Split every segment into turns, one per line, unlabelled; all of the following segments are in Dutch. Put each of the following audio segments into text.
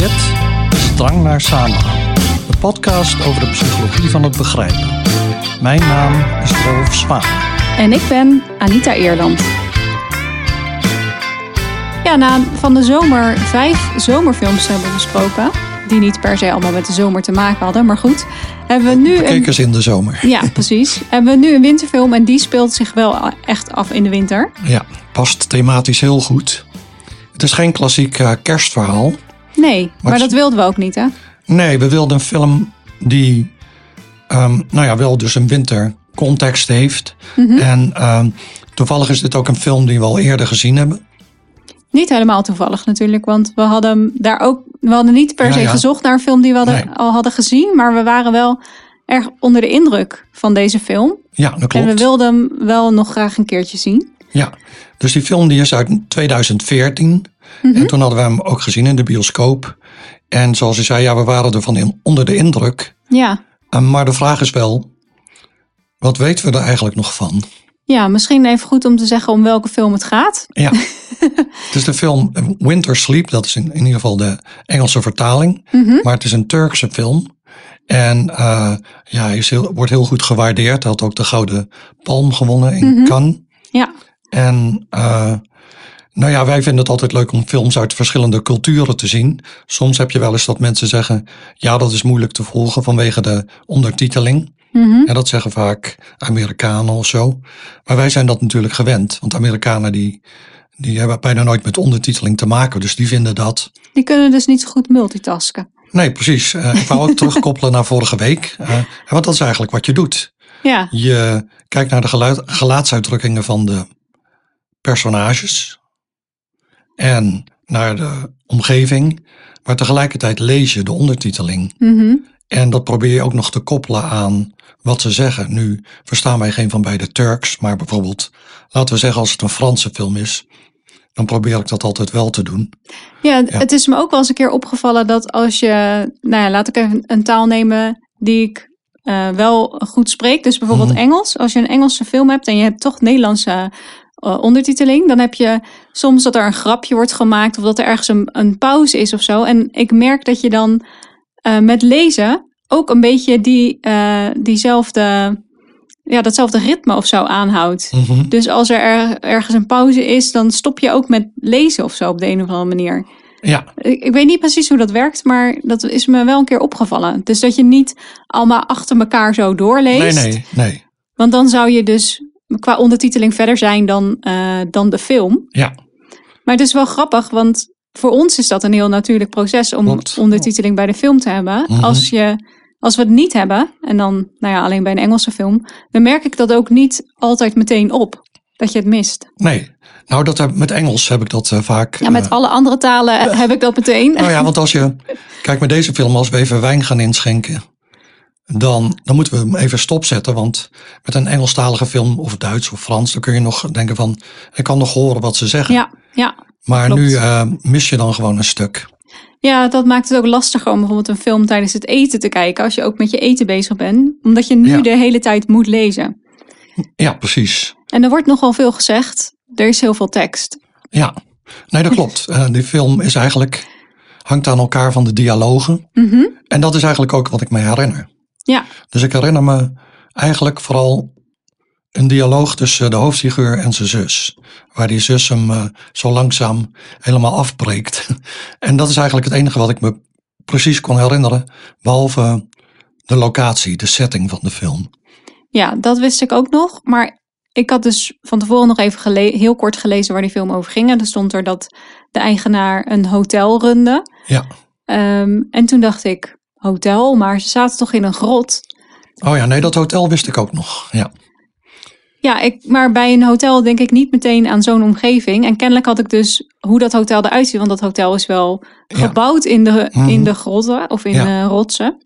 Dit is Drang naar Samenhang, de podcast over de psychologie van het begrijpen. Mijn naam is Rolf Zwaan.
En ik ben Anita Eerland. Ja, na van de zomer vijf zomerfilms hebben besproken, die niet per se allemaal met de zomer te maken hadden, maar goed, hebben we nu
Kijk eens in de zomer.
Ja, precies. hebben we nu een winterfilm en die speelt zich wel echt af in de winter.
Ja, past thematisch heel goed. Het is geen klassiek uh, kerstverhaal.
Nee, maar, dat wilden we ook niet, hè?
Nee, we wilden een film die, um, nou ja, wel dus een wintercontext heeft.
Mhm.
En um, toevallig is dit ook een film die we al eerder gezien hebben.
Niet helemaal toevallig natuurlijk, want we hadden daar ook, we hadden niet per
Ja,
se
ja.
gezocht naar een film die we hadden,
Nee.
al hadden gezien, maar we waren wel erg onder de indruk van deze film.
Ja, dat klopt.
En we wilden hem wel nog graag een keertje zien.
Ja, dus die film die is uit 2014. En toen hadden we hem ook gezien in de bioscoop. En zoals je zei, ja, we waren ervan onder de indruk.
Ja.
Maar de vraag is wel, wat weten we er eigenlijk nog van?
ja, misschien even goed om te zeggen om welke film het gaat.
Ja, het is de film Winter Sleep. Dat is in, in ieder geval de Engelse vertaling.
Mhm.
Maar het is een Turkse film. En uh, ja, hij heel, wordt heel goed gewaardeerd. Hij had ook de Gouden Palm gewonnen in
Mhm.
Cannes.
Ja.
En uh, nou ja, wij vinden het altijd leuk om films uit verschillende culturen te zien. Soms heb je wel eens dat mensen zeggen, ja, dat is moeilijk te volgen vanwege de ondertiteling.
Mhm.
En dat zeggen vaak Amerikanen of zo. Maar wij zijn dat natuurlijk gewend. Want Amerikanen die, die hebben bijna nooit met ondertiteling te maken. Dus die vinden dat.
Die kunnen dus niet zo goed multitasken.
Nee, precies. Uh, ik wou ook terugkoppelen naar vorige week. Uh, want dat is eigenlijk wat je doet.
Ja.
Je kijkt naar de geluid, gelaatsuitdrukkingen van de personages. En naar de omgeving. Maar tegelijkertijd lees je de ondertiteling.
Mhm.
En dat probeer je ook nog te koppelen aan wat ze zeggen. Nu verstaan wij geen van beide Turks, maar bijvoorbeeld, laten we zeggen als het een Franse film is, dan probeer ik dat altijd wel te doen.
Ja, het is me ook wel eens een keer opgevallen dat als je, nou ja, laat ik even een taal nemen die ik uh, wel goed spreek. Dus bijvoorbeeld
Mhm.
Engels. Als je een Engelse film hebt en je hebt toch Nederlandse uh, ondertiteling, dan heb je soms dat er een grapje wordt gemaakt of dat er ergens een, een pauze is of zo. En ik merk dat je dan uh, met lezen ook een beetje die, uh, diezelfde, ja, datzelfde ritme of zo aanhoudt.
Mm -hmm.
Dus als er, er ergens een pauze is, dan stop je ook met lezen of zo op de een of andere manier.
Ja.
Ik, ik weet niet precies hoe dat werkt, maar dat is me wel een keer opgevallen. Dus dat je niet allemaal achter elkaar zo doorleest.
Nee, nee, nee.
Want dan zou je dus qua ondertiteling verder zijn dan, uh, dan de film.
Ja.
Maar het is wel grappig, want voor ons is dat een heel natuurlijk proces om ondertiteling bij de film te hebben.
-hmm.
Als, je, als we het niet hebben, en dan nou ja, alleen bij een Engelse film, dan merk ik dat ook niet altijd meteen op. Dat je het mist.
Nee, nou dat heb, met Engels heb ik dat uh, vaak.
Ja, met uh, alle andere talen heb ik dat meteen.
Nou ja, want als je, kijk met deze film, als we even wijn gaan inschenken, dan, dan moeten we hem even stopzetten. Want met een Engelstalige film of Duits of Frans, dan kun je nog denken van, ik kan nog horen wat ze zeggen.
Ja, ja.
Maar
klopt.
nu uh, mis je dan gewoon een stuk.
Ja, dat maakt het ook lastiger om bijvoorbeeld een film tijdens het eten te kijken. Als je ook met je eten bezig bent. Omdat je nu
Ja.
de hele tijd moet lezen.
Ja, precies.
En er wordt nogal veel gezegd. Er is heel veel tekst.
Ja, nee, dat klopt. Uh, die film is eigenlijk, hangt aan elkaar van de dialogen.
Mhm.
En dat is eigenlijk ook wat ik me herinner.
Ja,
Dus ik herinner me eigenlijk vooral een dialoog tussen de hoofdfiguur en zijn zus. Waar die zus hem uh, zo langzaam helemaal afbreekt. en dat is eigenlijk het enige wat ik me precies kon herinneren. Behalve de locatie, de setting van de film.
ja, dat wist ik ook nog. Maar ik had dus van tevoren nog even heel kort gelezen waar die film over ging. En er stond er dat de eigenaar een hotel runde.
Ja.
Um, en toen dacht ik, hotel? Maar ze zaten toch in een grot?
Oh ja, nee, dat hotel wist ik ook nog. Ja.
Ja, ik, maar bij een hotel denk ik niet meteen aan zo'n omgeving. En kennelijk had ik dus hoe dat hotel eruit ziet. Want dat hotel is wel
Ja.
gebouwd in de,
Mhm.
in de grotten of in
Ja.
de rotsen.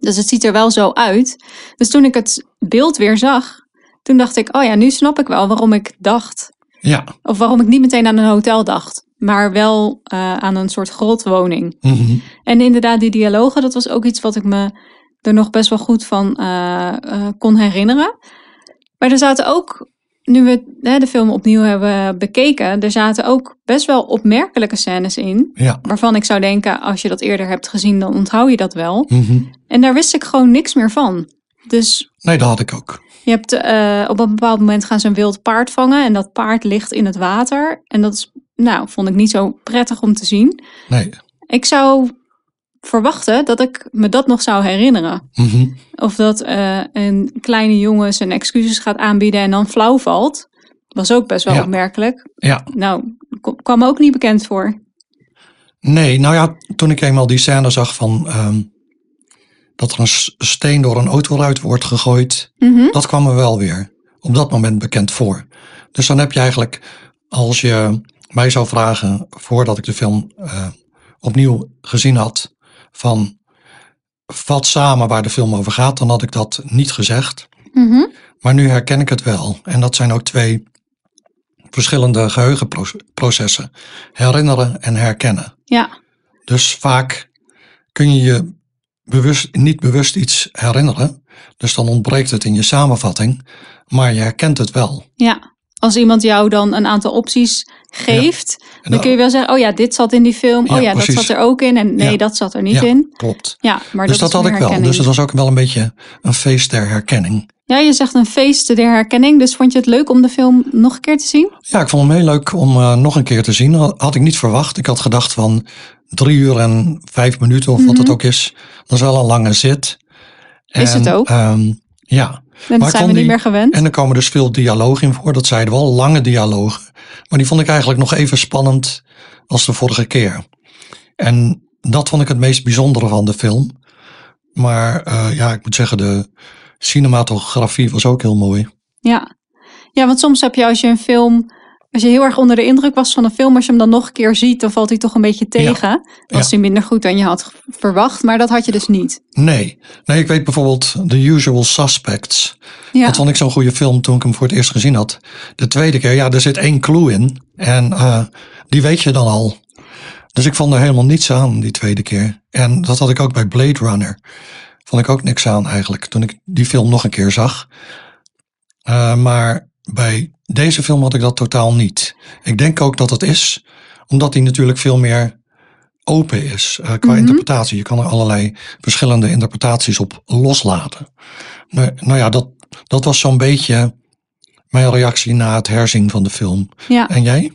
Dus het ziet er wel zo uit. Dus toen ik het beeld weer zag, toen dacht ik, oh ja, nu snap ik wel waarom ik dacht.
Ja.
Of waarom ik niet meteen aan een hotel dacht. Maar wel uh, aan een soort grotwoning.
Mm -hmm.
En inderdaad, die dialogen, dat was ook iets wat ik me er nog best wel goed van uh, uh, kon herinneren. Maar er zaten ook nu we hè, de film opnieuw hebben bekeken, er zaten ook best wel opmerkelijke scènes in.
Ja.
Waarvan ik zou denken, als je dat eerder hebt gezien, dan onthoud je dat wel.
Mhm.
En daar wist ik gewoon niks meer van. Dus
Nee, dat had ik ook.
je hebt eh, op een bepaald moment gaan ze een wild paard vangen. En dat paard ligt in het water. En dat is, nou, vond ik niet zo prettig om te zien.
Nee.
Ik zou verwachten dat ik me dat nog zou herinneren.
Mhm.
Of dat eh, een kleine jongen zijn excuses gaat aanbieden en dan flauw valt. Was ook best wel
Ja.
opmerkelijk.
Ja.
Nou, kwam me ook niet bekend voor.
Nee, nou ja, toen ik eenmaal die scène zag van ehm, dat er een steen door een autoruit wordt gegooid,
Mhm.
dat kwam me wel weer op dat moment bekend voor. Dus dan heb je eigenlijk, als je mij zou vragen voordat ik de film eh, opnieuw gezien had, van vat samen waar de film over gaat, dan had ik dat niet gezegd.
Mhm.
Maar nu herken ik het wel. En dat zijn ook twee verschillende geheugenprocessen. Herinneren en herkennen.
Ja,
Dus vaak kun je je bewust, niet bewust iets herinneren. Dus dan ontbreekt het in je samenvatting. Maar je herkent het wel.
ja. Als iemand jou dan een aantal opties geeft,
En
dan
dan-
kun je wel zeggen: Oh ja, dit zat in die film.
Ja,
oh ja,
precies.
dat zat er ook in. En nee,
Ja.
dat zat er niet
ja,
in.
klopt.
Ja, maar
dus
dat,
had ik wel. Dus het was ook wel een beetje een feest der herkenning.
Ja, je zegt een feest der herkenning. Dus vond je het leuk om de film nog een keer te zien?
Ja, ik vond hem heel leuk om eh, nog een keer te zien. Had ik niet verwacht. Ik had gedacht van drie uur en vijf minuten of wat het
Mhm.
ook is. Dat is wel een lange zit.
Is het ook?
ehm, ja,
En dat zijn we niet
die-
meer gewend.
En er komen dus veel dialogen in voor. Dat zeiden we al, lange dialogen. Maar die vond ik eigenlijk nog even spannend als de vorige keer. En dat vond ik het meest bijzondere van de film. Maar eh, ja, ik moet zeggen, de cinematografie was ook heel mooi.
Ja. ja, want soms heb je als je een film, als je heel erg onder de indruk was van een film, als je hem dan nog een keer ziet, dan valt hij toch een beetje tegen. Was
Ja.
hij minder goed dan je had verwacht, maar dat had je dus niet.
Nee, nee, ik weet bijvoorbeeld The Usual Suspects.
Ja,
Dat vond ik zo'n goede film toen ik hem voor het eerst gezien had. De tweede keer, ja, er zit één clue in. En eh, die weet je dan al. Dus ik vond er helemaal niets aan die tweede keer. En dat had ik ook bij Blade Runner. Vond ik ook niks aan eigenlijk, toen ik die film nog een keer zag. Eh, maar bij deze film had ik dat totaal niet. Ik denk ook dat het is, omdat hij natuurlijk veel meer open is eh, qua
Mhm.
interpretatie. Je kan er allerlei verschillende interpretaties op loslaten. Nou, nou ja, dat, dat was zo'n beetje mijn reactie na het herzien van de film.
ja.
En jij?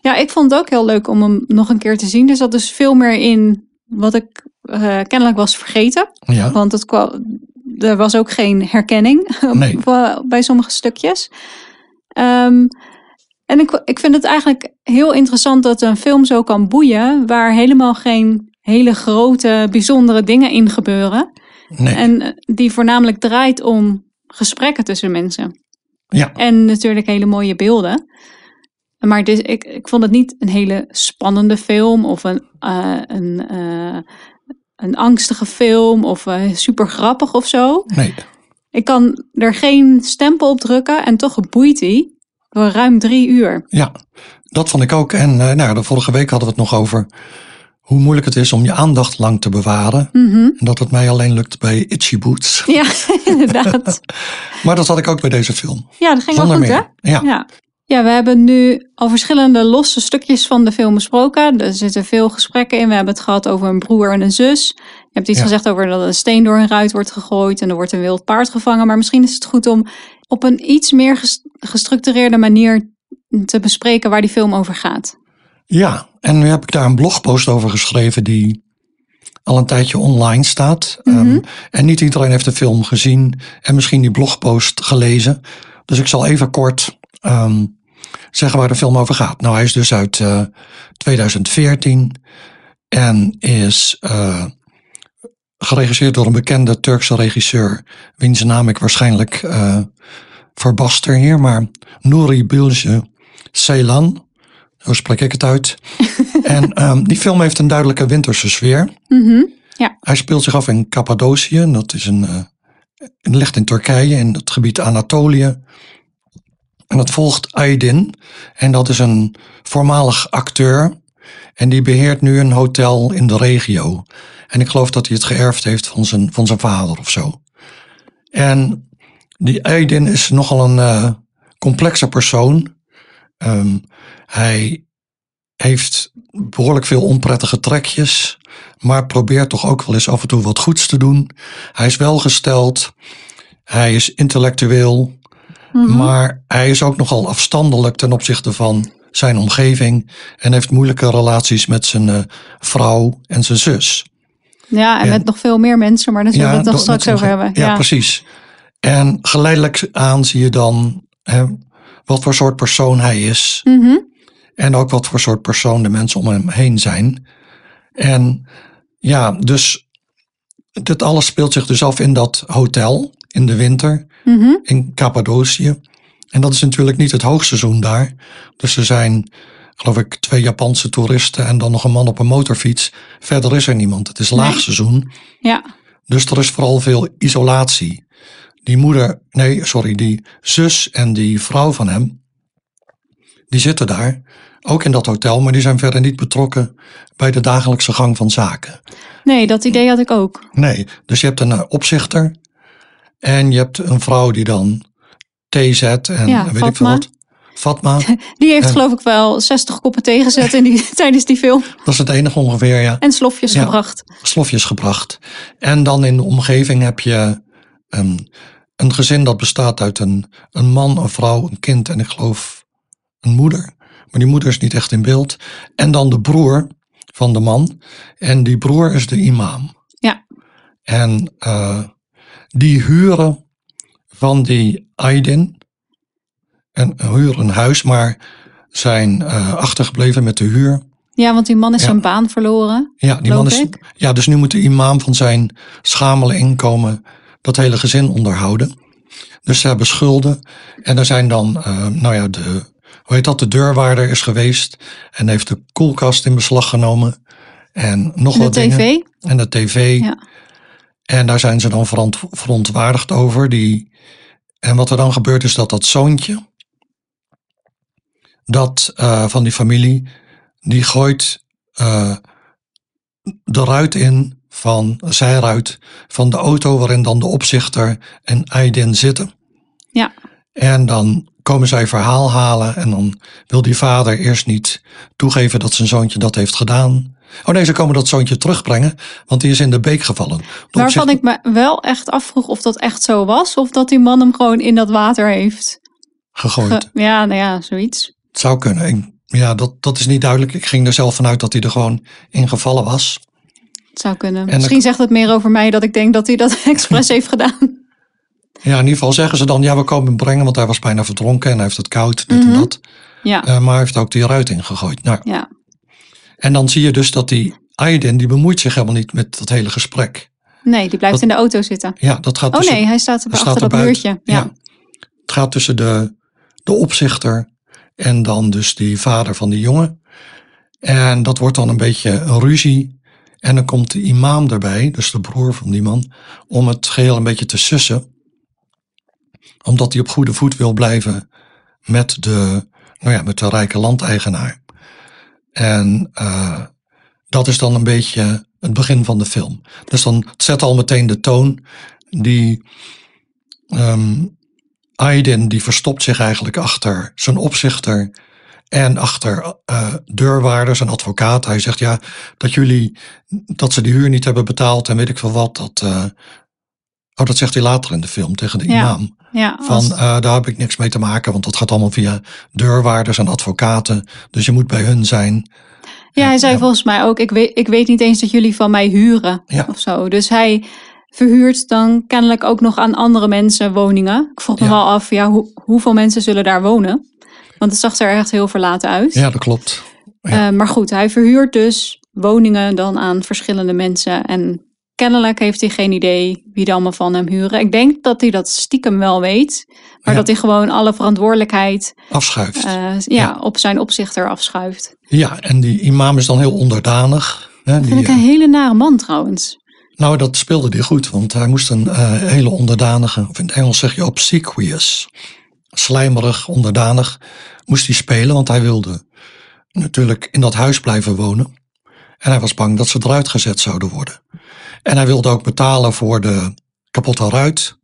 ja, ik vond het ook heel leuk om hem nog een keer te zien. Er zat dus veel meer in wat ik eh, kennelijk was vergeten.
Ja,
Want het kwam, er was ook geen herkenning
Nee.
bij sommige stukjes. Ehm, en ik, ik vind het eigenlijk heel interessant dat een film zo kan boeien, waar helemaal geen hele grote, bijzondere dingen in gebeuren.
nee.
En eh, die voornamelijk draait om gesprekken tussen mensen.
ja,
En natuurlijk hele mooie beelden. Maar dus, ik, ik vond het niet een hele spannende film of een, eh, een, eh, een angstige film of super grappig of zo.
nee.
Ik kan er geen stempel op drukken en toch boeit hij voor ruim drie uur.
Ja, dat vond ik ook. En eh, nou, de vorige week hadden we het nog over hoe moeilijk het is om je aandacht lang te bewaren.
Mhm.
En dat het mij alleen lukt bij Itchy Boots.
Ja, inderdaad.
Maar dat had ik ook bij deze film.
Ja, dat ging wel
Zonder
goed, hè?
Ja,
Ja. ja, we hebben nu al verschillende losse stukjes van de film besproken. Er zitten veel gesprekken in. We hebben het gehad over een broer en een zus. Je hebt iets
Ja.
gezegd over dat een steen door een ruit wordt gegooid en er wordt een wild paard gevangen. Maar misschien is het goed om op een iets meer ges- gestructureerde manier te bespreken waar die film over gaat.
ja, en nu heb ik daar een blogpost over geschreven die al een tijdje online staat.
Mhm.
Ehm, en niet iedereen heeft de film gezien en misschien die blogpost gelezen. Dus ik zal even kort ehm, zeggen waar de film over gaat. Nou, hij is dus uit eh, 2014 en is eh, geregisseerd door een bekende Turkse regisseur, wiens naam ik waarschijnlijk eh verbaster hier, maar Nuri Bilge Ceylan. Zo spreek ik het uit. en ehm, die film heeft een duidelijke winterse sfeer.
Mhm.
Hij speelt zich af in Cappadocië. Dat is een, eh, het ligt in Turkije, in het gebied Anatolië. En het volgt Aydin. En dat is een voormalig acteur. En die beheert nu een hotel in de regio. En ik geloof dat hij het geërfd heeft van zijn, van zijn vader of zo. En die Aydin is nogal een eh, complexe persoon. Ehm, hij heeft behoorlijk veel onprettige trekjes, maar probeert toch ook wel eens af en toe wat goeds te doen. Hij is welgesteld, hij is intellectueel,
Mhm.
maar hij is ook nogal afstandelijk ten opzichte van zijn omgeving en heeft moeilijke relaties met zijn eh, vrouw en zijn zus.
Ja, en met nog veel meer mensen, maar daar zullen we het nog straks over hebben.
Ja, precies. En geleidelijk aan zie je dan hè, wat voor soort persoon hij is.
Mhm.
En ook wat voor soort persoon de mensen om hem heen zijn. En ja, dus dit alles speelt zich dus af in dat hotel in de winter
Mhm.
in Cappadocië. En dat is natuurlijk niet het hoogseizoen daar. Dus er zijn, geloof ik, twee Japanse toeristen en dan nog een man op een motorfiets. Verder is er niemand. Het is
Nee.
laagseizoen.
Ja,
Dus er is vooral veel isolatie. Die moeder, nee, sorry, die zus en die vrouw van hem, die zitten daar, ook in dat hotel, maar die zijn verder niet betrokken bij de dagelijkse gang van zaken.
nee, dat idee had ik ook.
Nee, dus je hebt een eh, opzichter en je hebt een vrouw die dan zet en
Ja,
weet ik veel
Fatma.
wat. Fatma,
Die heeft
En-
geloof ik wel 60 koppen thee gezet in die, tijdens die film.
dat is het enige ongeveer, ja.
En slofjes
Ja.
gebracht.
slofjes gebracht. En dan in de omgeving heb je ehm, een gezin dat bestaat uit een, een man, een vrouw, een kind en ik geloof een moeder. Maar die moeder is niet echt in beeld. En dan de broer van de man. En die broer is de imam.
Ja.
En eh, die huren van die Aydin. En huren een huis, maar zijn eh, achtergebleven met de huur.
Ja, want die man is
Ja.
zijn baan verloren.
Ja, die man is.
ik.
Ja, dus nu moet de imam van zijn schamele inkomen dat hele gezin onderhouden. Dus ze hebben schulden. En er zijn dan, eh, nou ja, de, hoe heet dat, de deurwaarder is geweest. En heeft de koelkast in beslag genomen. En nog
En de
wat dingen.
tv.
En de tv.
Ja.
En daar zijn ze dan veront, verontwaardigd over. Die, en wat er dan gebeurt is dat dat zoontje, dat eh, van die familie, die gooit eh, de ruit in van, zijruit van de auto waarin dan de opzichter en Aydin zitten.
Ja.
En dan komen zij verhaal halen en dan wil die vader eerst niet toegeven dat zijn zoontje dat heeft gedaan. Oh nee, ze komen dat zoontje terugbrengen, want die is in de beek gevallen.
Waarvan ik me wel echt afvroeg of dat echt zo was. Of dat die man hem gewoon in dat water heeft.
gegooid.
Ge- ja, nou ja, zoiets.
Het zou kunnen. Ik- ja, dat, dat is niet duidelijk. Ik ging er zelf vanuit dat hij er gewoon in gevallen was.
Het zou kunnen. Misschien zegt het meer over mij dat ik denk dat hij dat expres heeft gedaan.
Ja, in ieder geval zeggen ze dan, ja, we komen hem brengen, want hij was bijna verdronken en hij heeft het koud, dit
Mhm.
en dat.
Ja,
Eh, maar hij heeft ook die ruit ingegooid. Nou,
ja.
En dan zie je dus dat die Aydin, die bemoeit zich helemaal niet met dat hele gesprek.
Nee, die blijft in de auto zitten.
Ja, dat gaat
Oh
tussen,
nee, hij staat er achter dat muurtje. Ja.
Het gaat tussen de, de opzichter en dan dus die vader van die jongen. En dat wordt dan een beetje een ruzie. En dan komt de imam erbij, dus de broer van die man, om het geheel een beetje te sussen. Omdat hij op goede voet wil blijven met de, nou ja, met de rijke landeigenaar. En eh, dat is dan een beetje het begin van de film. Dus dan zet al meteen de toon die ehm Aydin die verstopt zich eigenlijk achter zijn opzichter en achter eh deurwaarders en advocaat. Hij zegt ja, dat jullie, dat ze die huur niet hebben betaald en weet ik veel wat. Dat, eh, oh, dat zegt hij later in de film tegen de
Ja,
imam.
Ja,
Van eh, daar heb ik niks mee te maken, want dat gaat allemaal via deurwaarders en advocaten. Dus je moet bij hun zijn.
ja, hij zei
ja.
volgens mij ook, ik weet, ik weet niet eens dat jullie van mij huren
Ja.
of zo. Dus hij verhuurt dan kennelijk ook nog aan andere mensen woningen. Ik vroeg me wel af, ja, hoe, hoeveel mensen zullen daar wonen? Want het zag er echt heel verlaten uit.
Ja, dat klopt.
Eh, maar goed, hij verhuurt dus woningen dan aan verschillende mensen. En kennelijk heeft hij geen idee wie er allemaal van hem huren. Ik denk dat hij dat stiekem wel weet. Maar
Ja.
dat hij gewoon alle verantwoordelijkheid
Afschuift.
eh, ja,
Ja.
op zijn opzichter afschuift.
ja, en die imam is dan heel onderdanig. Hè,
Dat
die,
vind ik een
eh,
hele nare man trouwens.
Nou, dat speelde hij goed, want hij moest een eh, hele onderdanige, of in het Engels zeg je obsequious, slijmerig, onderdanig, moest hij spelen, want hij wilde natuurlijk in dat huis blijven wonen. En hij was bang dat ze eruit gezet zouden worden. En hij wilde ook betalen voor de kapotte ruit,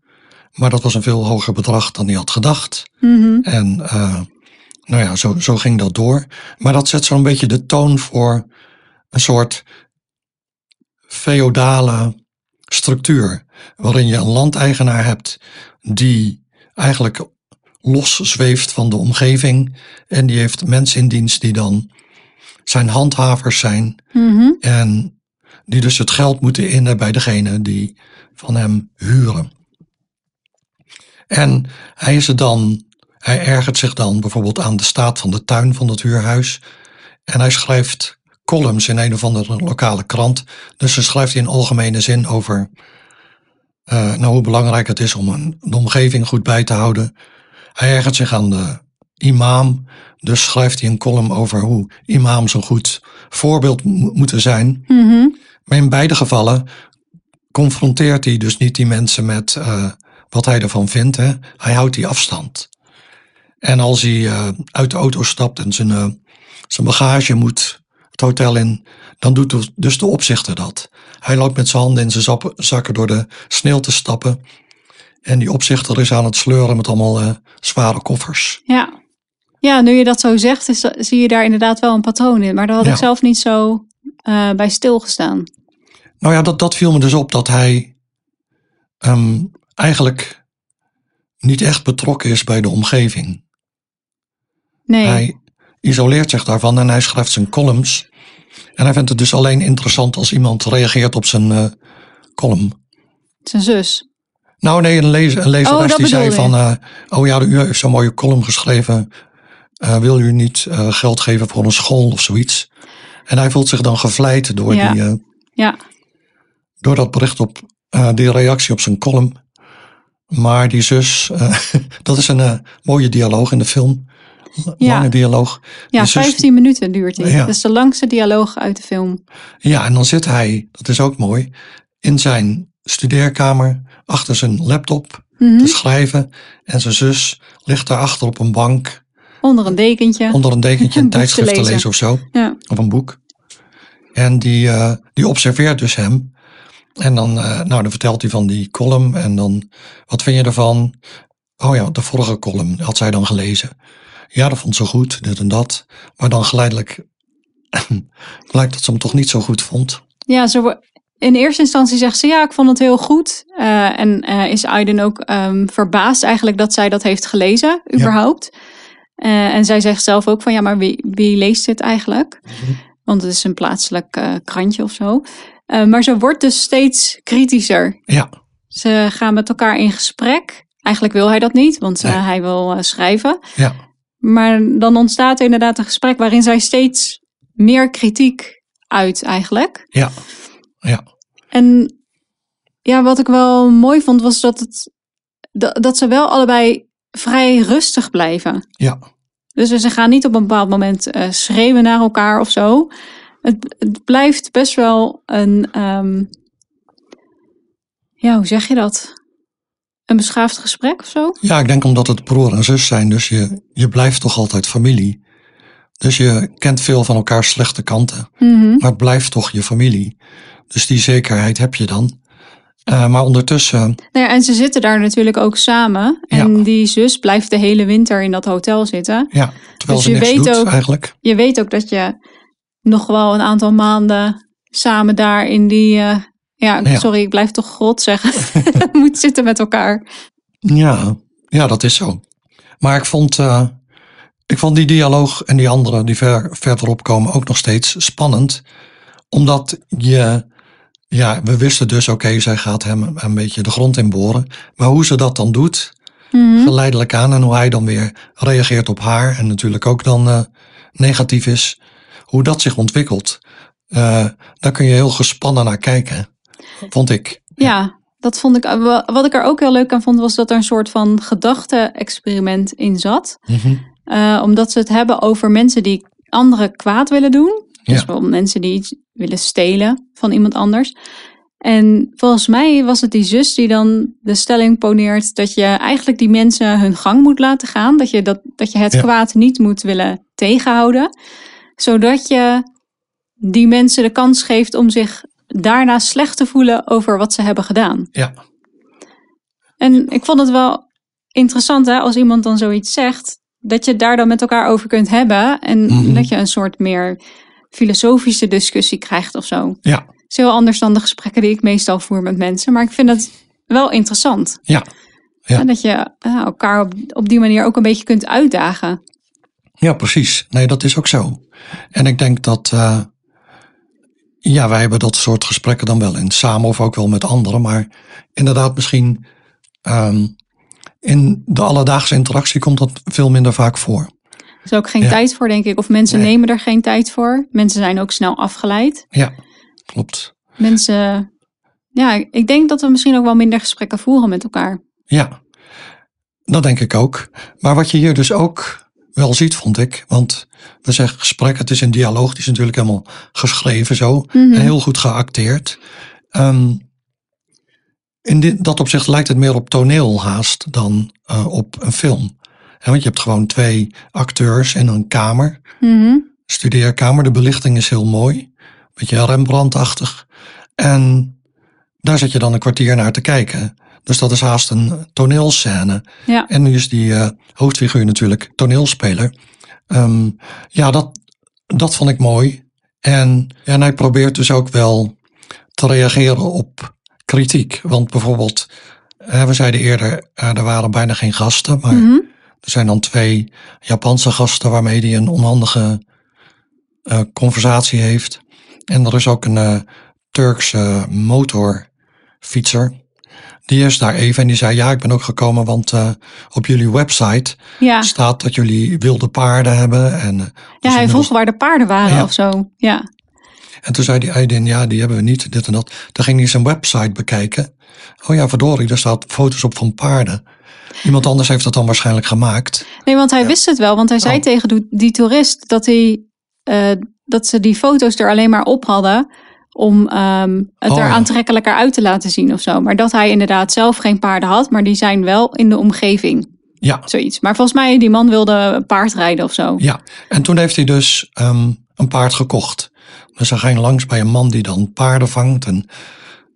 Maar dat was een veel hoger bedrag dan hij had gedacht.
Mhm.
En uh, nou ja, zo, zo ging dat door. Maar dat zet zo'n beetje de toon voor een soort feodale structuur. Waarin je een landeigenaar hebt die eigenlijk los zweeft van de omgeving. En die heeft mensen in dienst die dan zijn handhavers zijn.
Mhm.
En die dus het geld moeten innen bij degene die van hem huren. En hij is er dan, hij ergert zich dan bijvoorbeeld aan de staat van de tuin van het huurhuis. En hij schrijft columns in een of andere lokale krant. Dus dan schrijft hij in algemene zin over uh, nou, hoe belangrijk het is om een, de omgeving goed bij te houden. Hij ergert zich aan de imam. Dus schrijft hij een column over hoe imams een goed voorbeeld moeten zijn.
Mhm.
Maar in beide gevallen confronteert hij dus niet die mensen met uh, wat hij ervan vindt. Hè. Hij houdt die afstand. En als hij uh, uit de auto stapt en zijn, uh, zijn bagage moet het hotel in, dan doet dus de opzichter dat. Hij loopt met zijn handen in zijn zakken door de sneeuw te stappen. En die opzichter is aan het sleuren met allemaal zware koffers.
Ja. ja, nu je dat zo zegt, is, zie je daar inderdaad wel een patroon in. Maar daar had
Ja.
ik zelf niet zo bij stilgestaan.
Nou ja, dat, dat viel me dus op dat hij um, eigenlijk niet echt betrokken is bij de omgeving.
Nee.
Hij isoleert zich daarvan en hij schrijft zijn columns. En hij vindt het dus alleen interessant als iemand reageert op zijn uh, column.
Zijn zus.
Nou nee, een, lezer, een lezeres
Oh,
die zei van... Uh, oh ja, u heeft zo'n mooie column geschreven. Uh, wil u niet uh, geld geven voor een school of zoiets? En hij voelt zich dan gevleid door,
Ja.
die,
Ja.
Door dat bericht op uh, die reactie op zijn column. Maar die zus, uh, dat is een uh, mooie dialoog in de film.
Ja.
Lange dialoog.
Ja,
Die zus-
15 minuten duurt die.
Ja.
Dat is de langste dialoog uit de film.
Ja, en dan zit hij, dat is ook mooi, in zijn studeerkamer achter zijn laptop
Mhm.
te schrijven. En zijn zus ligt daarachter op een bank
Onder een dekentje.
onder een dekentje
Een
een
boek te
tijdschrift te
lezen.
of zo.
Ja.
Of een boek. En die, eh, die observeert dus hem. En dan, eh, nou, dan vertelt hij van die column. En dan, wat vind je ervan? Oh ja, de vorige column had zij dan gelezen. Ja, dat vond ze goed, dit en dat. Maar dan geleidelijk blijkt dat ze hem toch niet zo goed vond.
Ja, ze wo- in eerste instantie zegt ze ja, ik vond het heel goed. Eh, en eh, is Aiden ook ehm, verbaasd eigenlijk dat zij dat heeft gelezen, überhaupt. En zij zegt zelf ook van ja, maar wie, wie leest dit eigenlijk? Want het is een plaatselijk krantje of zo. Eh, maar ze wordt dus steeds kritischer.
Ja,
Ze gaan met elkaar in gesprek. Eigenlijk wil hij dat niet, want eh, hij wil eh, schrijven.
ja,
Maar dan ontstaat er inderdaad een gesprek waarin zij steeds meer kritiek uit eigenlijk.
ja, ja,
En ja, wat ik wel mooi vond was dat, het, dat, dat ze wel allebei vrij rustig blijven.
ja.
Dus ze gaan niet op een bepaald moment schreeuwen naar elkaar of zo. Het, het blijft best wel een, ehm, ja, hoe zeg je dat? Een beschaafd gesprek of zo?
Ja, ik denk omdat het broer en zus zijn, dus je, je blijft toch altijd familie. Dus je kent veel van elkaars slechte kanten,
Mhm.
maar het blijft toch je familie. Dus die zekerheid heb je dan. Eh, maar ondertussen,
Nou ja, en ze zitten daar natuurlijk ook samen. En
Ja.
die zus blijft de hele winter in dat hotel zitten.
ja, terwijl
Dus
ze
je
niks
weet
doet
ook-
eigenlijk.
Je weet ook dat je nog wel een aantal maanden samen daar in die... eh, ja,
Ja.
sorry, ik blijf toch grot zeggen. moet zitten met elkaar.
Ja, ja, dat is zo. Maar ik vond, eh, ik vond die dialoog en die andere die ver, verderop komen ook nog steeds spannend. Omdat je, ja, we wisten dus, oké, zij gaat hem een beetje de grond in boren. Maar hoe ze dat dan doet,
Mhm.
geleidelijk aan en hoe hij dan weer reageert op haar en natuurlijk ook dan eh, negatief is, hoe dat zich ontwikkelt, eh, daar kun je heel gespannen naar kijken, vond ik.
Ja, dat vond ik. wa- Wat ik er ook heel leuk aan vond, was dat er een soort van gedachte-experiment in zat.
Mhm.
Eh, omdat ze het hebben over mensen die anderen kwaad willen doen. Dus wel mensen die iets willen stelen van iemand anders. En volgens mij was het die zus die dan de stelling poneert dat je eigenlijk die mensen hun gang moet laten gaan. Dat je, dat, dat je het
Ja.
kwaad niet moet willen tegenhouden. Zodat je die mensen de kans geeft om zich daarna slecht te voelen over wat ze hebben gedaan.
Ja.
En ik vond het wel interessant hè, als iemand dan zoiets zegt, dat je het daar dan met elkaar over kunt hebben. En
Mhm.
dat je een soort meer filosofische discussie krijgt of zo.
Ja,
Het is heel anders dan de gesprekken die ik meestal voer met mensen. Maar ik vind het wel interessant.
ja, Ja.
En dat je eh, elkaar op, op die manier ook een beetje kunt uitdagen.
ja, precies. Nee, dat is ook zo. En ik denk dat, eh, ja, wij hebben dat soort gesprekken dan wel in samen of ook wel met anderen. Maar inderdaad, misschien ehm, in de alledaagse interactie komt dat veel minder vaak voor.
Er is ook geen
Ja.
tijd voor, denk ik. Of mensen
Nee.
nemen er geen tijd voor. Mensen zijn ook snel afgeleid.
Ja, klopt.
Mensen, ja, ik denk dat we misschien ook wel minder gesprekken voeren met elkaar.
Ja, dat denk ik ook. Maar wat je hier dus ook wel ziet, vond ik. Want we zeggen gesprek, het is een dialoog, die is natuurlijk helemaal geschreven zo.
Mhm.
En heel goed geacteerd. Ehm, in dit, dat opzicht lijkt het meer op toneel haast dan eh, op een film. Want je hebt gewoon twee acteurs in een kamer,
Mhm.
studeerkamer. De belichting is heel mooi, beetje Rembrandt-achtig. En daar zit je dan een kwartier naar te kijken. Dus dat is haast een toneelscène.
Ja.
En nu is die eh, hoofdfiguur natuurlijk toneelspeler. Ehm, ja, dat, dat vond ik mooi. En, en hij probeert dus ook wel te reageren op kritiek. Want bijvoorbeeld, we zeiden eerder, eh, er waren bijna geen gasten. Maar
Mhm.
er zijn dan twee Japanse gasten waarmee hij een onhandige eh, conversatie heeft. En er is ook een eh, Turkse motorfietser. Die is daar even en die zei: Ja, ik ben ook gekomen, want eh, op jullie website
Ja.
staat dat jullie wilde paarden hebben. En, eh,
ja,
dus
hij vroeg waar de paarden waren
Ja.
of zo. Ja.
En toen zei die Aydin: Ja, die hebben we niet, dit en dat. Toen ging hij zijn website bekijken. Oh ja, verdorie, daar staat foto's op van paarden. Iemand anders heeft dat dan waarschijnlijk gemaakt.
Nee, want hij wist het wel. Want hij zei
Oh.
tegen die- die toerist dat, hij, eh, dat ze die foto's er alleen maar op hadden om ehm, het
Oh,
er
ja.
aantrekkelijker uit te laten zien of zo. Maar dat hij inderdaad zelf geen paarden had, maar die zijn wel in de omgeving.
Ja,
Zoiets. Maar volgens mij, die man wilde paardrijden of zo.
Ja, en toen heeft hij dus ehm, een paard gekocht. Dus hij ging langs bij een man die dan paarden vangt. En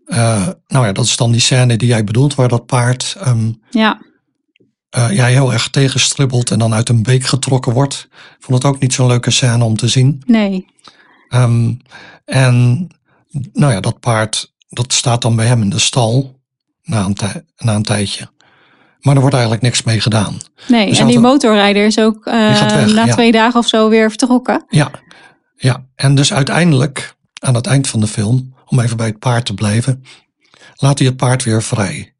eh, nou ja, dat is dan die scène die jij bedoelt, waar dat paard ehm
Ja,
ja, heel erg tegenstribbelt en dan uit een beek getrokken wordt. Ik vond het ook niet zo'n leuke scène om te zien.
nee.
En nou ja, dat paard, dat staat dan bij hem in de stal na een, tij- na een tijdje. Maar er wordt eigenlijk niks mee gedaan.
Nee,
Dus
en die motorrijder is ook eh,
weg,
na
ja.
twee dagen of zo weer vertrokken.
Ja, ja. En dus uiteindelijk, aan het eind van de film, om even bij het paard te blijven, laat hij het paard weer vrij.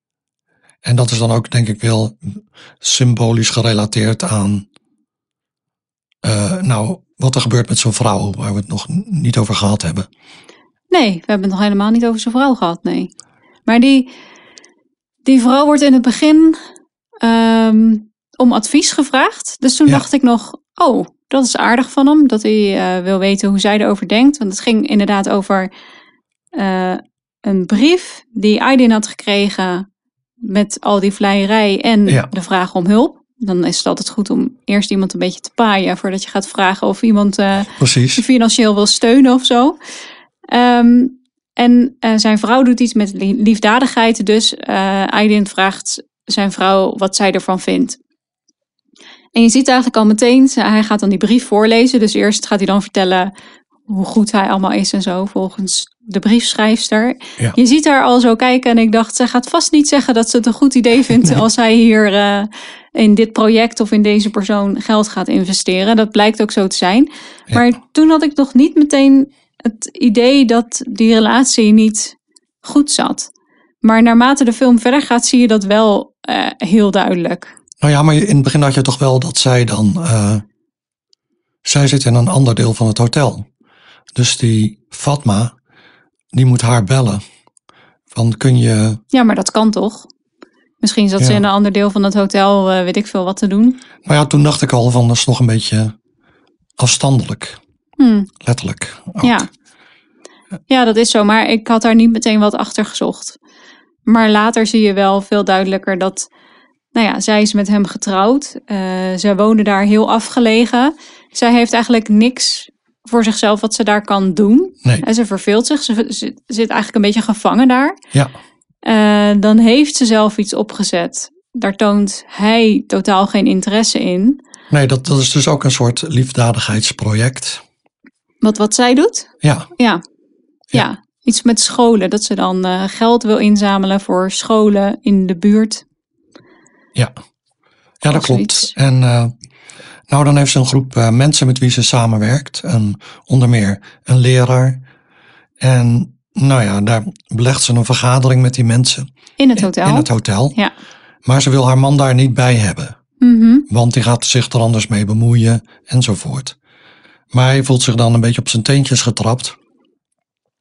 En dat is dan ook, denk ik, wel symbolisch gerelateerd aan, eh, nou, wat er gebeurt met zo'n vrouw, waar we het nog niet over gehad hebben.
Nee, we hebben het nog helemaal niet over zijn vrouw gehad, nee. Maar die, die vrouw wordt in het begin ehm, om advies gevraagd. Dus toen
Ja.
dacht ik nog, oh, dat is aardig van hem. Dat hij eh, wil weten hoe zij erover denkt. Want het ging inderdaad over eh, een brief die Aydin had gekregen met al die vleierij en
Ja.
de vraag om hulp. Dan is het altijd goed om eerst iemand een beetje te paaien voordat je gaat vragen of iemand eh, je financieel wil steunen of zo. Ehm, en eh, zijn vrouw doet iets met li- liefdadigheid. Dus eh Aydin vraagt zijn vrouw wat zij ervan vindt. En je ziet eigenlijk al meteen, hij gaat dan die brief voorlezen. Dus eerst gaat hij dan vertellen hoe goed hij allemaal is en zo, volgens de briefschrijfster.
Ja.
Je ziet haar al zo kijken en ik dacht, ze gaat vast niet zeggen dat ze het een goed idee vindt
Nee.
als hij hier eh, in dit project of in deze persoon geld gaat investeren. Dat blijkt ook zo te zijn.
Ja.
Maar toen had ik nog niet meteen het idee dat die relatie niet goed zat. Maar naarmate de film verder gaat, zie je dat wel eh, heel duidelijk.
Nou ja, maar in het begin had je toch wel dat zij dan. eh, zij zit in een ander deel van het hotel. Dus die Fatma, die moet haar bellen. Van kun je.
Ja, maar dat kan toch? Misschien zat ze in een ander deel van het hotel, eh, weet ik veel wat te doen.
Nou ja, toen dacht ik al van dat is nog een beetje afstandelijk.
Hm,
Letterlijk. ook.
ja. ja, dat is zo. Maar ik had daar niet meteen wat achter gezocht. Maar later zie je wel veel duidelijker dat... Nou ja, zij is met hem getrouwd. Eh zij wonen daar heel afgelegen. Zij heeft eigenlijk niks voor zichzelf wat ze daar kan doen.
Nee.
En ze verveelt zich. Ze zit, zit eigenlijk een beetje gevangen daar.
Ja.
eh, dan heeft ze zelf iets opgezet. Daar toont hij totaal geen interesse in.
Nee, dat, dat is dus ook een soort liefdadigheidsproject.
Wat, wat zij doet?
Ja,
Ja. ja. Iets met scholen. Dat ze dan eh, geld wil inzamelen voor scholen in de buurt.
ja. Ja, dat klopt. En eh, nou, dan heeft ze een groep eh, mensen met wie ze samenwerkt. En onder meer een leraar. En nou ja, daar belegt ze een vergadering met die mensen
In het hotel.
in het hotel.
Ja.
Maar ze wil haar man daar niet bij hebben.
Mhm.
Want die gaat zich er anders mee bemoeien enzovoort. Maar hij voelt zich dan een beetje op zijn teentjes getrapt.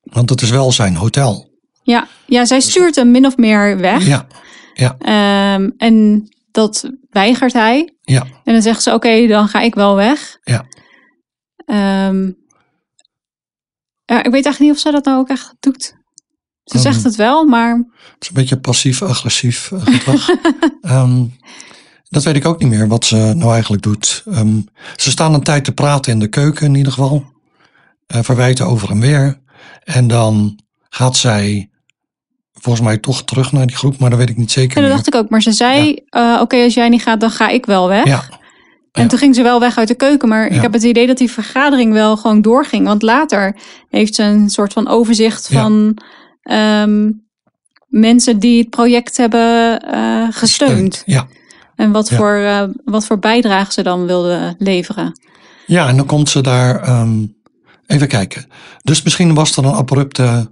Want het is wel zijn hotel.
ja. ja, zij stuurt hem min of meer weg.
Ja, ja,
Ehm, en dat weigert hij.
ja,
En dan zegt ze, oké, dan ga ik wel weg.
ja.
Ehm, ja, ik weet eigenlijk niet of ze dat nou ook echt doet. Ze
Ehm.
zegt het wel, maar
Het is een beetje passief-agressief gedrag. dat weet ik ook niet meer wat ze nou eigenlijk doet. Ehm, ze staan een tijd te praten in de keuken in ieder geval. Eh, verwijten over en weer. En dan gaat zij volgens mij toch terug naar die groep, maar dat weet ik niet zeker
en dat
meer.
dacht ik ook. Maar ze zei, eh, oké, als jij niet gaat, dan ga ik wel weg.
Ja,
En
ja.
toen ging ze wel weg uit de keuken. Maar ik heb het idee dat die vergadering wel gewoon doorging. Want later heeft ze een soort van overzicht van ehm, mensen die het project hebben eh, gesteund.
Ja.
En wat,
Ja.
voor, eh, wat voor bijdrage ze dan wilden leveren.
Ja, en dan komt ze daar. ehm, even kijken. Dus misschien was er een abrupte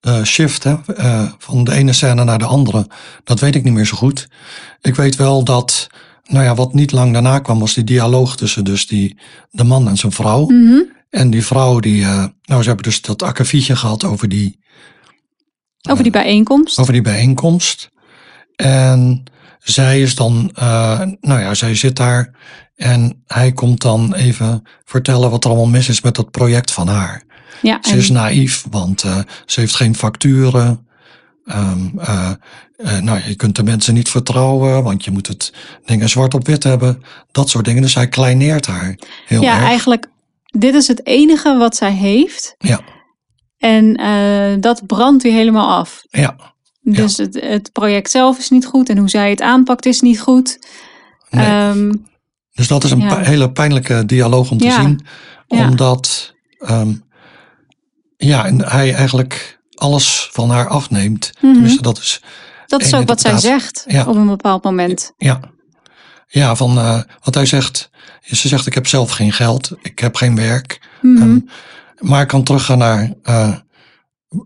eh, shift hè, eh, van de ene scène naar de andere. Dat weet ik niet meer zo goed. Ik weet wel dat. Nou ja, wat niet lang daarna kwam, was die dialoog tussen dus die, de man en zijn vrouw.
Mhm.
En die vrouw, die. nou, ze hebben dus dat akkefietje gehad over die,
Over die bijeenkomst.
over die bijeenkomst. En zij is dan, eh, nou ja, zij zit daar en hij komt dan even vertellen wat er allemaal mis is met dat project van haar.
ja,
Ze
en-
is naïef, want eh, ze heeft geen facturen. Ehm, eh, nou, je kunt de mensen niet vertrouwen, want je moet het dingen zwart op wit hebben. Dat soort dingen. Dus hij kleineert haar heel
ja,
erg.
eigenlijk, dit is het enige wat zij heeft.
Ja,
En dat brandt hij helemaal af.
ja,
Dus het, het project zelf is niet goed en hoe zij het aanpakt is niet goed.
nee.
Ehm,
Dus dat is een
Ja.
hele pijnlijke dialoog om te
Ja.
zien. Omdat ehm, ja, en hij eigenlijk alles van haar afneemt.
Mhm.
Tenminste, dat is
dat is ook wat zij zegt op een bepaald moment.
ja. Ja, van eh, wat hij zegt. Ze zegt: Ik heb zelf geen geld, ik heb geen werk.
Mhm.
Ehm, maar ik kan teruggaan naar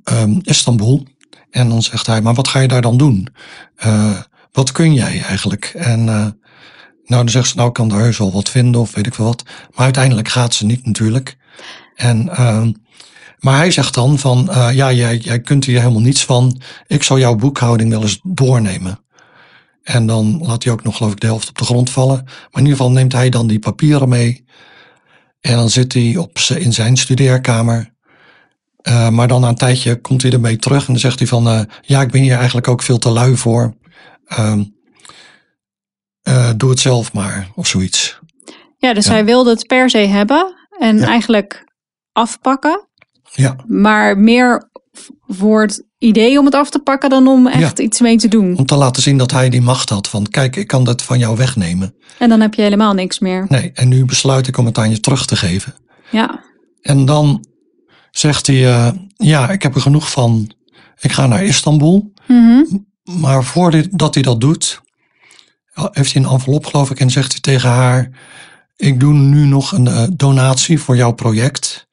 ehm, Istanbul. En dan zegt hij: Maar wat ga je daar dan doen? Eh, wat kun jij eigenlijk? En eh, nou, dan zegt ze: Nou, ik kan daar heus wel wat vinden of weet ik veel wat. Maar uiteindelijk gaat ze niet natuurlijk. En, ehm, maar hij zegt dan: van eh, ja, jij, jij kunt hier helemaal niets van. Ik zal jouw boekhouding wel eens doornemen. En dan laat hij ook nog, geloof ik, de helft op de grond vallen. Maar in ieder geval neemt hij dan die papieren mee. En dan zit hij op in zijn studeerkamer. Eh, maar dan na een tijdje komt hij ermee terug. En dan zegt hij van, eh, ja, ik ben hier eigenlijk ook veel te lui voor. Ehm, eh, doe het zelf maar, of zoiets.
Ja, dus
Ja.
hij wilde het per se hebben en
Ja.
eigenlijk afpakken.
Ja,
Maar meer voor het idee om het af te pakken dan om echt iets mee te doen.
om te laten zien dat hij die macht had. Van, kijk, ik kan dat van jou wegnemen.
En dan heb je helemaal niks meer.
Nee, en nu besluit ik om het aan je terug te geven.
Ja,
En dan zegt hij, eh, ja, ik heb er genoeg van. Ik ga naar Istanbul.
Mhm.
Maar voordat hij dat doet, heeft hij een envelop geloof ik en zegt hij tegen haar, ik doe nu nog een eh, donatie voor jouw project,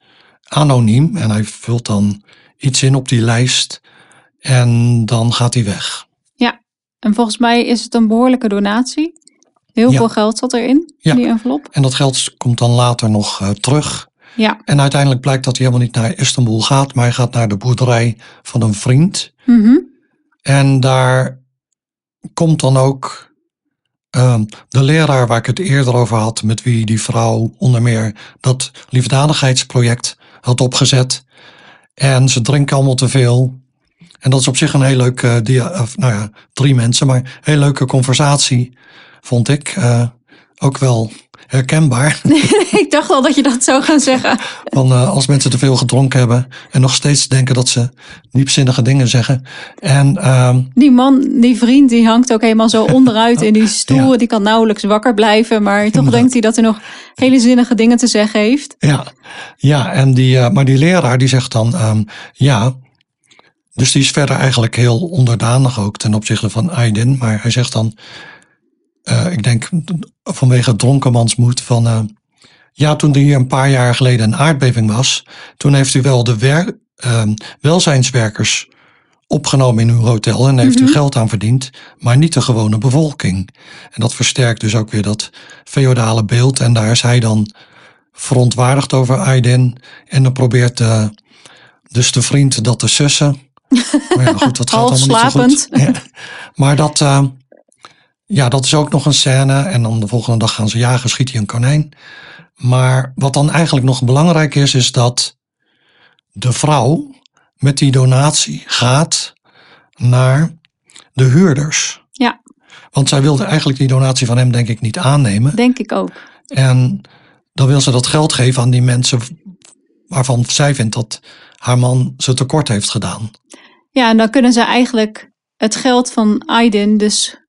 anoniem. En hij vult dan iets in op die lijst en dan gaat hij weg.
en volgens mij is het een behoorlijke donatie. Heel
Ja.
veel geld zat erin,
Ja.
in die envelop.
En dat geld komt dan later nog eh, terug.
Ja.
En uiteindelijk blijkt dat hij helemaal niet naar Istanbul gaat, maar hij gaat naar de boerderij van een vriend.
Mhm.
En daar komt dan ook ehm, de leraar waar ik het eerder over had, met wie die vrouw onder meer dat liefdadigheidsproject had opgezet. En ze drinken allemaal te veel. En dat is op zich een heel leuke, dia- of, nou ja, drie mensen, maar een heel leuke conversatie, vond ik. Eh, ook wel herkenbaar.
ik dacht al dat je dat zou gaan zeggen.
Van uh, als mensen te veel gedronken hebben en nog steeds denken dat ze diepzinnige dingen zeggen. En, uh,
die man, die vriend, die hangt ook helemaal zo onderuit in die stoel. Ja. Die kan nauwelijks wakker blijven, maar toch denkt hij dat hij nog hele zinnige dingen te zeggen heeft.
Ja, ja en die, uh, maar die leraar die zegt dan, um, ja. Dus die is verder eigenlijk heel onderdanig ook ten opzichte van Aydin. Maar hij zegt dan, uh, ik denk vanwege dronkenmansmoed van. Uh, ja, toen er hier een paar jaar geleden een aardbeving was, toen heeft u wel de wer, uh, welzijnswerkers opgenomen in uw hotel en heeft mm -hmm. u geld aan verdiend, maar niet de gewone bevolking. En dat versterkt dus ook weer dat feodale beeld. En daar is hij dan verontwaardigd over Aydin. En dan probeert de, dus de vriend dat te sussen. Maar ja, goed, dat gaat allemaal niet zo goed. Ja. Maar dat, uh, ja, dat is ook nog een scène. En dan de volgende dag gaan ze jagen, schiet hij een konijn. Maar wat dan eigenlijk nog belangrijk is, is dat de vrouw met die donatie gaat naar de huurders.
Ja.
Want zij wilde eigenlijk die donatie van hem, denk ik, niet aannemen.
Denk ik ook.
En dan wil ze dat geld geven aan die mensen waarvan zij vindt dat haar man ze tekort heeft gedaan.
Ja, en dan kunnen ze eigenlijk het geld van Aydin dus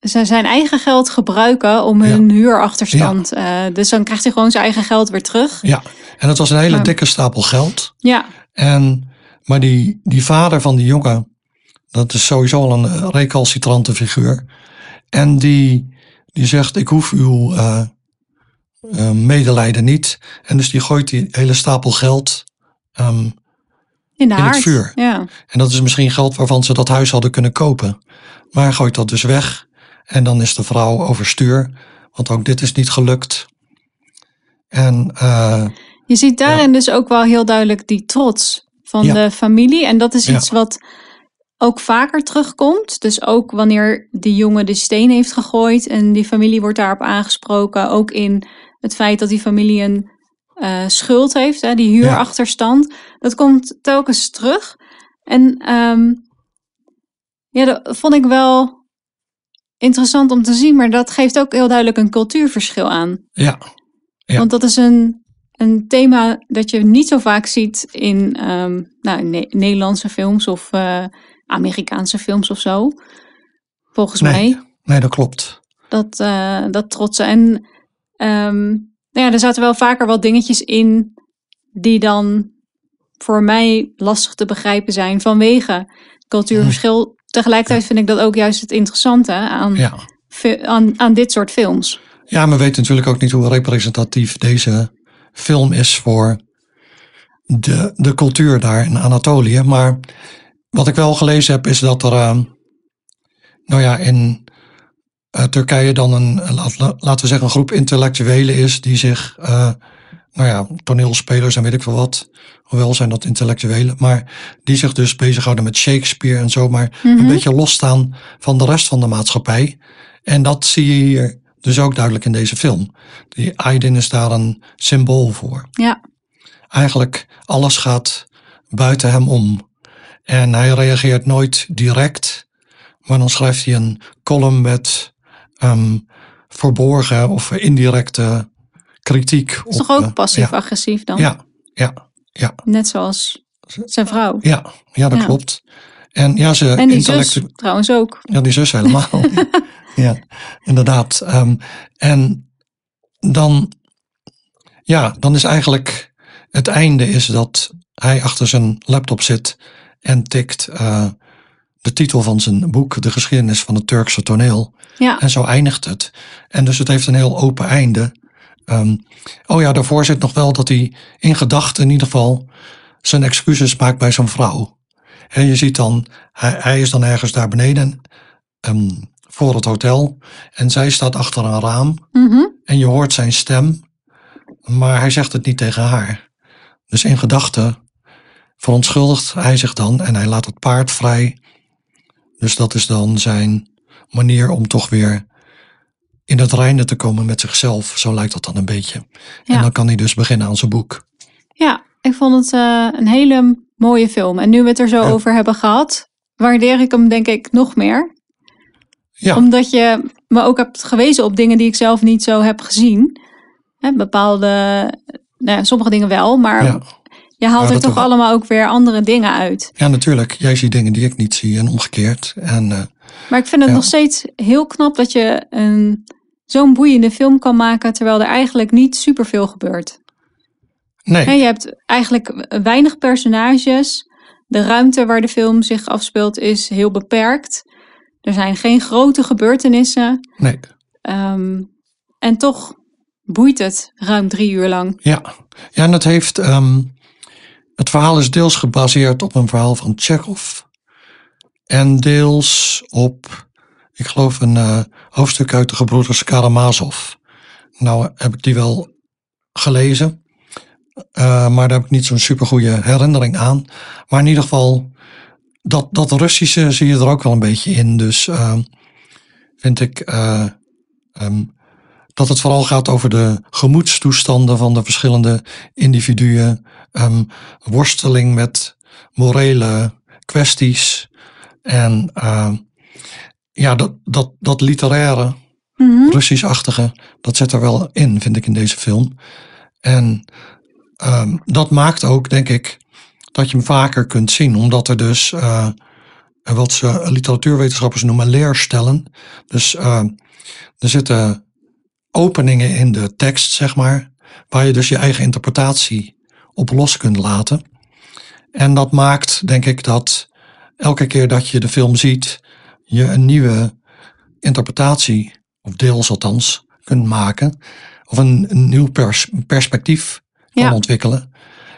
zijn eigen geld gebruiken om hun ja. huurachterstand. Ja. Uh, dus dan krijgt hij gewoon zijn eigen geld weer terug.
Ja, en dat was een hele maar, dikke stapel geld.
Ja.
En, maar die, die vader van die jongen, dat is sowieso al een recalcitrante figuur. En die, die zegt, ik hoef uw uh, uh, medelijden niet. En dus die gooit die hele stapel geld um,
in,
in het vuur.
Ja.
En dat is misschien geld waarvan ze dat huis hadden kunnen kopen. Maar hij gooit dat dus weg. En dan is de vrouw overstuur, want ook dit is niet gelukt. En, uh,
je ziet daarin ja. dus ook wel heel duidelijk die trots van
Ja.
de familie. En dat is
Ja.
iets wat ook vaker terugkomt. Dus ook wanneer die jongen de steen heeft gegooid en die familie wordt daarop aangesproken. Ook in het feit dat die familie een eh, schuld heeft, hè, die huurachterstand. Dat komt telkens terug. En ehm, ja, dat vond ik wel interessant om te zien, maar dat geeft ook heel duidelijk een cultuurverschil aan.
ja, Ja.
Want dat is een, een thema dat je niet zo vaak ziet in ehm, nou, Ne- Nederlandse films of eh, Amerikaanse films of zo. Volgens
Nee.
mij.
nee, dat klopt.
Dat, eh, dat trotsen. En ehm, nou ja, er zaten wel vaker wat dingetjes in die dan voor mij lastig te begrijpen zijn vanwege cultuurverschil. Tegelijkertijd vind ik dat ook juist het interessante aan,
Ja.
aan, aan dit soort films.
ja, maar we weten natuurlijk ook niet hoe representatief deze film is voor de, de cultuur daar in Anatolië. Maar wat ik wel gelezen heb, is dat er, eh, nou ja, in eh, Turkije dan een, laten we zeggen, een groep intellectuelen is die zich, eh, nou ja, toneelspelers en weet ik veel wat, hoewel zijn dat intellectuelen, maar die zich dus bezighouden met Shakespeare en zo, maar
Mhm.
een beetje losstaan van de rest van de maatschappij. En dat zie je hier dus ook duidelijk in deze film. Die Aydin is daar een symbool voor.
Ja,
Eigenlijk alles gaat buiten hem om. En hij reageert nooit direct, maar dan schrijft hij een column met ehm, verborgen of indirecte kritiek.
dat is toch ook
eh,
passief-agressief dan?
Ja, ja, ja,
Net zoals zijn vrouw.
ja, ja, dat klopt. En ja, ze
En die
intellectu-
zus trouwens ook.
Ja, die zus helemaal. ja, inderdaad. Ehm, en dan, ja, dan is eigenlijk het einde is dat hij achter zijn laptop zit en tikt eh, de titel van zijn boek, De geschiedenis van het Turkse toneel.
Ja,
En zo eindigt het. En dus het heeft een heel open einde. Ehm, oh ja, daarvoor zit nog wel dat hij in gedachten in ieder geval zijn excuses maakt bij zijn vrouw. En je ziet dan, hij, hij is dan ergens daar beneden ehm, voor het hotel. En zij staat achter een raam.
mhm.
En je hoort zijn stem. Maar hij zegt het niet tegen haar. Dus in gedachten verontschuldigt hij zich dan en hij laat het paard vrij. Dus dat is dan zijn manier om toch weer in het reine te komen met zichzelf. Zo lijkt dat dan een beetje. En dan kan hij dus beginnen aan zijn boek.
ja ik vond het eh, een hele mooie film. En nu we het er zo
Ja.
over hebben gehad, waardeer ik hem denk ik nog meer.
Ja.
Omdat je me ook hebt gewezen op dingen die ik zelf niet zo heb gezien. Hè, bepaalde, nou ja, sommige dingen wel, maar
Ja.
je haalt er
dat
toch allemaal ook weer andere dingen uit.
ja, natuurlijk. Jij ziet dingen die ik niet zie en omgekeerd. En eh,
Maar ik vind het nog steeds heel knap dat je een, zo'n boeiende film kan maken terwijl er eigenlijk niet superveel gebeurt.
nee,
je hebt eigenlijk weinig personages. De ruimte waar de film zich afspeelt is heel beperkt. Er zijn geen grote gebeurtenissen.
nee.
Ehm, en toch boeit het ruim drie uur lang.
Ja, ja en het heeft. ehm, het verhaal is deels gebaseerd op een verhaal van Chekhov. En deels op, ik geloof, een eh, hoofdstuk uit de gebroeders Karamazov. Nou heb ik die wel gelezen. eh, maar daar heb ik niet zo'n supergoeie herinnering aan. Maar in ieder geval, dat, dat Russische zie je er ook wel een beetje in. Dus ehm, vind ik eh, ehm, dat het vooral gaat over de gemoedstoestanden van de verschillende individuen. ehm, worsteling met morele kwesties. En ja, dat, dat, dat literaire,
Mhm.
Russisch-achtige, dat zit er wel in, vind ik, in deze film. En ehm, dat maakt ook, denk ik, dat je hem vaker kunt zien. Omdat er dus, eh, wat ze literatuurwetenschappers noemen, leerstellen. Dus eh, er zitten openingen in de tekst, zeg maar, waar je dus je eigen interpretatie op los kunt laten. En dat maakt, denk ik, dat elke keer dat je de film ziet, je een nieuwe interpretatie, of deels althans, kunt maken. Of een, een nieuw pers- perspectief kan
Ja.
ontwikkelen.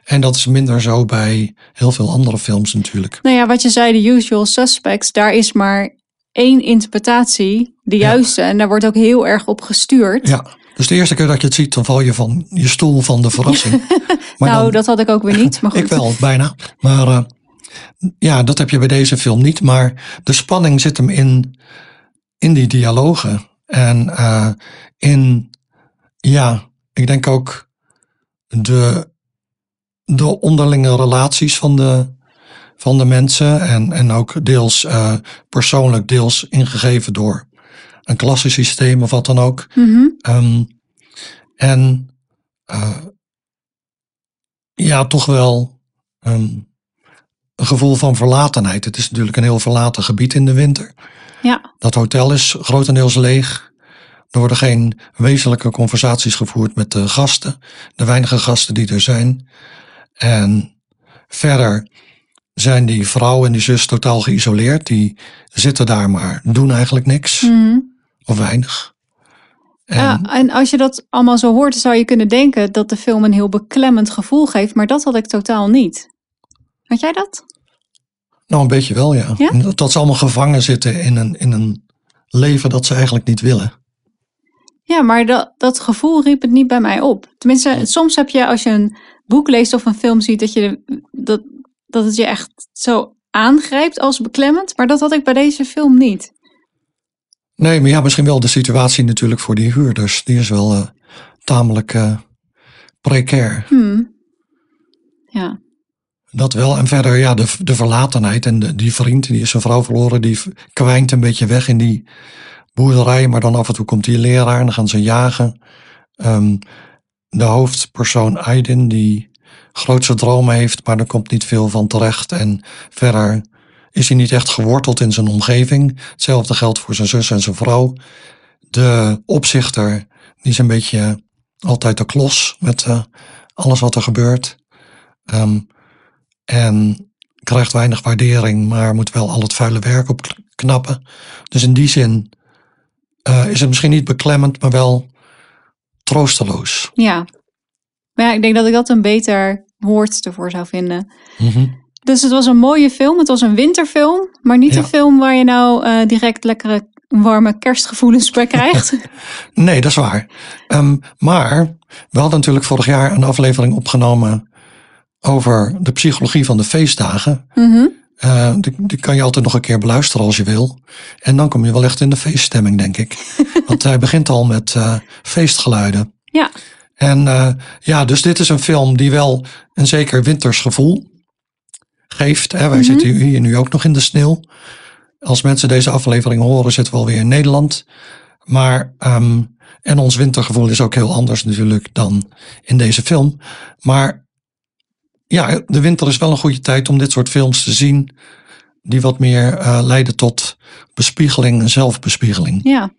En dat is minder zo bij heel veel andere films natuurlijk.
Nou ja, wat je zei, de usual suspects, daar is maar één interpretatie, de
Ja.
juiste. En daar wordt ook heel erg op gestuurd.
Ja, dus de eerste keer dat je het ziet, dan val je van je stoel van de verrassing. Maar
nou,
dan-
dat had ik ook weer niet. Maar goed.
Ik wel, bijna. Maar eh, ja, dat heb je bij deze film niet. Maar de spanning zit hem in, in die dialogen. En eh, in, ja, ik denk ook de, de onderlinge relaties van de, van de mensen. En, en ook deels eh, persoonlijk, deels ingegeven door een klassensysteem of wat dan ook.
Mhm.
Ehm, en eh, ja, toch wel ehm, een gevoel van verlatenheid. Het is natuurlijk een heel verlaten gebied in de winter.
Ja.
Dat hotel is grotendeels leeg. Er worden geen wezenlijke conversaties gevoerd met de gasten. De weinige gasten die er zijn. En verder zijn die vrouw en die zus totaal geïsoleerd. Die zitten daar maar doen eigenlijk niks.
Mhm.
Of weinig. En,
Ja, en als je dat allemaal zo hoort, zou je kunnen denken dat de film een heel beklemmend gevoel geeft. Maar dat had ik totaal niet. Had jij dat?
Nou, een beetje wel, ja.
Ja?
Dat, dat ze allemaal gevangen zitten in een, in een leven dat ze eigenlijk niet willen.
Ja, maar dat, dat gevoel riep het niet bij mij op. Tenminste, soms heb je als je een boek leest of een film ziet, dat, je, dat, dat het je echt zo aangrijpt als beklemmend. Maar dat had ik bij deze film niet.
Nee, maar ja, misschien wel de situatie natuurlijk voor die huurders. Die is wel eh, tamelijk eh, precair.
Hmm. Ja.
Dat wel. En verder, ja, de, de verlatenheid. En die vriend, die is zijn vrouw verloren. Die kwijnt een beetje weg in die boerderij. Maar dan af en toe komt die leraar en dan gaan ze jagen. Ehm, de hoofdpersoon Aydin, die grootse dromen heeft, maar er komt niet veel van terecht. En verder is hij niet echt geworteld in zijn omgeving. Hetzelfde geldt voor zijn zus en zijn vrouw. De opzichter, die is een beetje altijd de klos met eh, alles wat er gebeurt. Ehm, en krijgt weinig waardering, maar moet wel al het vuile werk opknappen. Dus in die zin eh, is het misschien niet beklemmend, maar wel troosteloos.
ja. Maar ja, ik denk dat ik dat een beter woord ervoor zou vinden.
Mhm.
Dus het was een mooie film. Het was een winterfilm. Maar niet
Ja.
een film waar je nou eh, direct lekkere warme kerstgevoelens bij krijgt.
Nee, dat is waar. Ehm, maar we hadden natuurlijk vorig jaar een aflevering opgenomen over de psychologie van de feestdagen.
Mhm.
Eh, die, die kan je altijd nog een keer beluisteren als je wil. En dan kom je wel echt in de feeststemming, denk ik. Want hij begint al met eh, feestgeluiden.
Ja.
En eh, ja, dus dit is een film die wel een zeker winters gevoel geeft. Hè. Wij
Mhm.
zitten hier nu ook nog in de sneeuw. als mensen deze aflevering horen, zitten we alweer in Nederland. Maar, ehm, en ons wintergevoel is ook heel anders natuurlijk dan in deze film. Maar ja, de winter is wel een goede tijd om dit soort films te zien. Die wat meer uh, leiden tot bespiegeling en zelfbespiegeling.
Ja,